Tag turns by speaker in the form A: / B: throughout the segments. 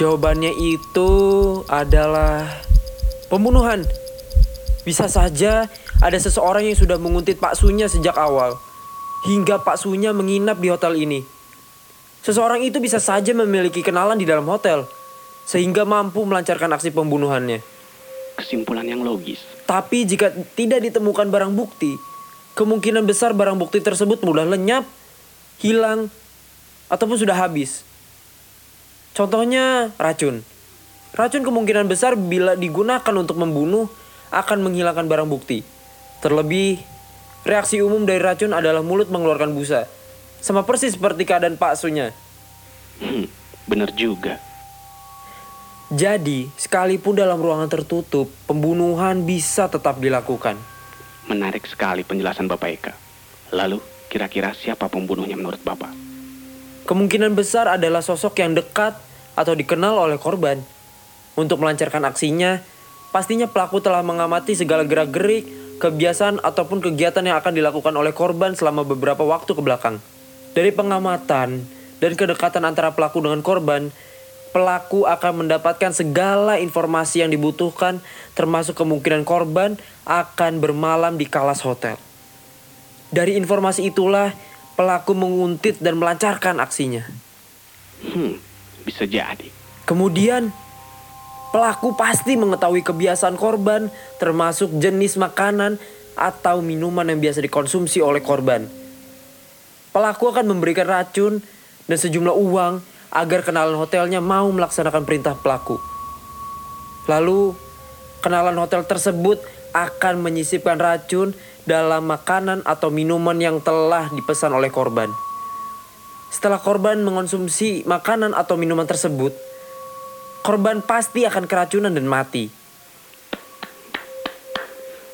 A: Jawabannya itu adalah pembunuhan. Bisa saja ada seseorang yang sudah menguntit Pak Sunya sejak awal. Hingga Pak Sunya menginap di hotel ini. Seseorang itu bisa saja memiliki kenalan di dalam hotel. Sehingga mampu melancarkan aksi pembunuhannya.
B: Kesimpulan yang logis.
A: Tapi jika tidak ditemukan barang bukti, kemungkinan besar barang bukti tersebut mudah lenyap, hilang, ataupun sudah habis. Contohnya racun. Racun kemungkinan besar bila digunakan untuk membunuh akan menghilangkan barang bukti. Terlebih, reaksi umum dari racun adalah mulut mengeluarkan busa. Sama persis seperti keadaan Pak Sunya.
B: Hmm, bener juga.
A: Jadi, sekalipun dalam ruangan tertutup, pembunuhan bisa tetap dilakukan.
B: Menarik sekali penjelasan Bapak Eka. Lalu, kira-kira siapa pembunuhnya menurut Bapak?
A: Kemungkinan besar adalah sosok yang dekat atau dikenal oleh korban. Untuk melancarkan aksinya, pastinya pelaku telah mengamati segala gerak-gerik, kebiasaan ataupun kegiatan yang akan dilakukan oleh korban selama beberapa waktu ke belakang. Dari pengamatan dan kedekatan antara pelaku dengan korban, pelaku akan mendapatkan segala informasi yang dibutuhkan termasuk kemungkinan korban akan bermalam di Kalas Hotel. Dari informasi itulah pelaku menguntit dan melancarkan aksinya.
B: Hmm, bisa jadi.
A: Kemudian pelaku pasti mengetahui kebiasaan korban termasuk jenis makanan atau minuman yang biasa dikonsumsi oleh korban. Pelaku akan memberikan racun dan sejumlah uang agar kenalan hotelnya mau melaksanakan perintah pelaku. Lalu, kenalan hotel tersebut akan menyisipkan racun dalam makanan atau minuman yang telah dipesan oleh korban. Setelah korban mengonsumsi makanan atau minuman tersebut, korban pasti akan keracunan dan mati.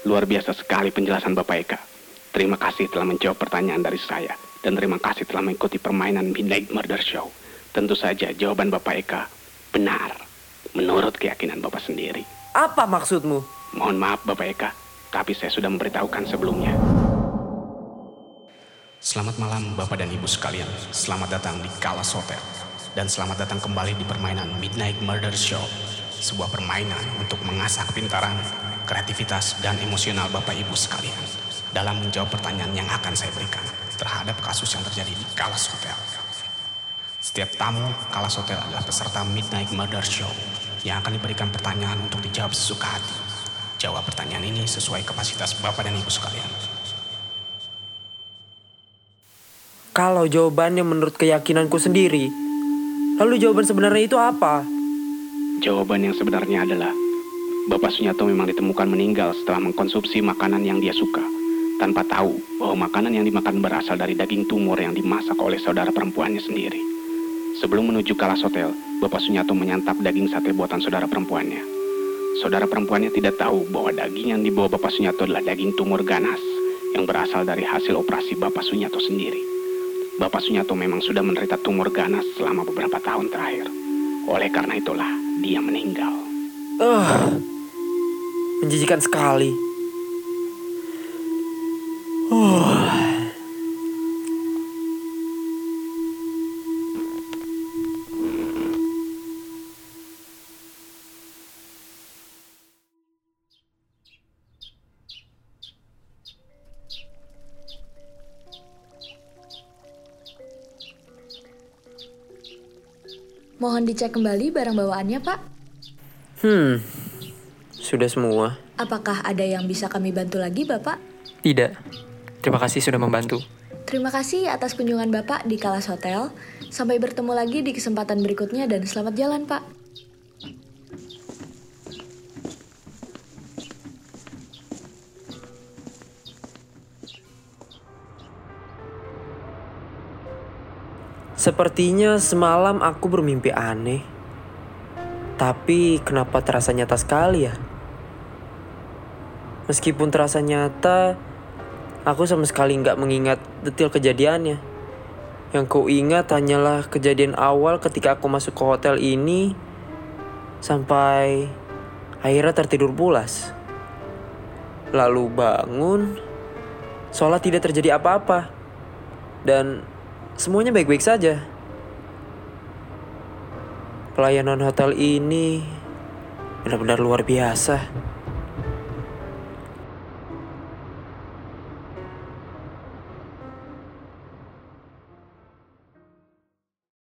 B: Luar biasa sekali penjelasan Bapak Eka. Terima kasih telah menjawab pertanyaan dari saya. Dan terima kasih telah mengikuti permainan Midnight Murder Show. Tentu saja jawaban Bapak Eka benar. Menurut keyakinan Bapak sendiri.
A: Apa maksudmu?
B: Mohon maaf Bapak Eka, tapi saya sudah memberitahukan sebelumnya. Selamat malam Bapak dan Ibu sekalian. Selamat datang di Kalas Hotel. Dan selamat datang kembali di permainan Midnight Murder Show. Sebuah permainan untuk mengasah kepintaran, kreativitas, dan emosional Bapak Ibu sekalian. Dalam menjawab pertanyaan yang akan saya berikan terhadap kasus yang terjadi di Kalas Hotel. Setiap tamu Kalas Hotel adalah peserta Midnight Murder Show yang akan diberikan pertanyaan untuk dijawab sesuka hati. Jawab pertanyaan ini sesuai kapasitas Bapak dan Ibu sekalian.
A: Kalau jawabannya menurut keyakinanku sendiri, lalu jawaban sebenarnya itu apa?
B: Jawaban yang sebenarnya adalah Bapak Sunyato memang ditemukan meninggal setelah mengkonsumsi makanan yang dia suka tanpa tahu bahwa makanan yang dimakan berasal dari daging tumor yang dimasak oleh saudara perempuannya sendiri. Sebelum menuju Kalas Hotel, Bapak Sunyato menyantap daging sate buatan saudara perempuannya. Saudara perempuannya tidak tahu bahwa daging yang dibawa Bapak Sunyato adalah daging tumor ganas yang berasal dari hasil operasi Bapak Sunyato sendiri. Bapak Sunyato memang sudah menderita tumor ganas selama beberapa tahun terakhir. Oleh karena itulah, dia meninggal.
A: Uh, menjijikan sekali.
C: Mohon dicek kembali barang bawaannya, Pak.
A: Hmm, sudah semua.
C: Apakah ada yang bisa kami bantu lagi, Bapak?
D: Tidak. Terima kasih sudah membantu.
C: Terima kasih atas kunjungan Bapak di Kalas Hotel. Sampai bertemu lagi di kesempatan berikutnya dan selamat jalan, Pak.
A: Sepertinya semalam aku bermimpi aneh. Tapi kenapa terasa nyata sekali ya? Meskipun terasa nyata, aku sama sekali nggak mengingat detail kejadiannya. Yang ku ingat hanyalah kejadian awal ketika aku masuk ke hotel ini sampai akhirnya tertidur pulas. Lalu bangun, seolah tidak terjadi apa-apa. Dan semuanya baik-baik saja. Pelayanan hotel ini benar-benar luar biasa.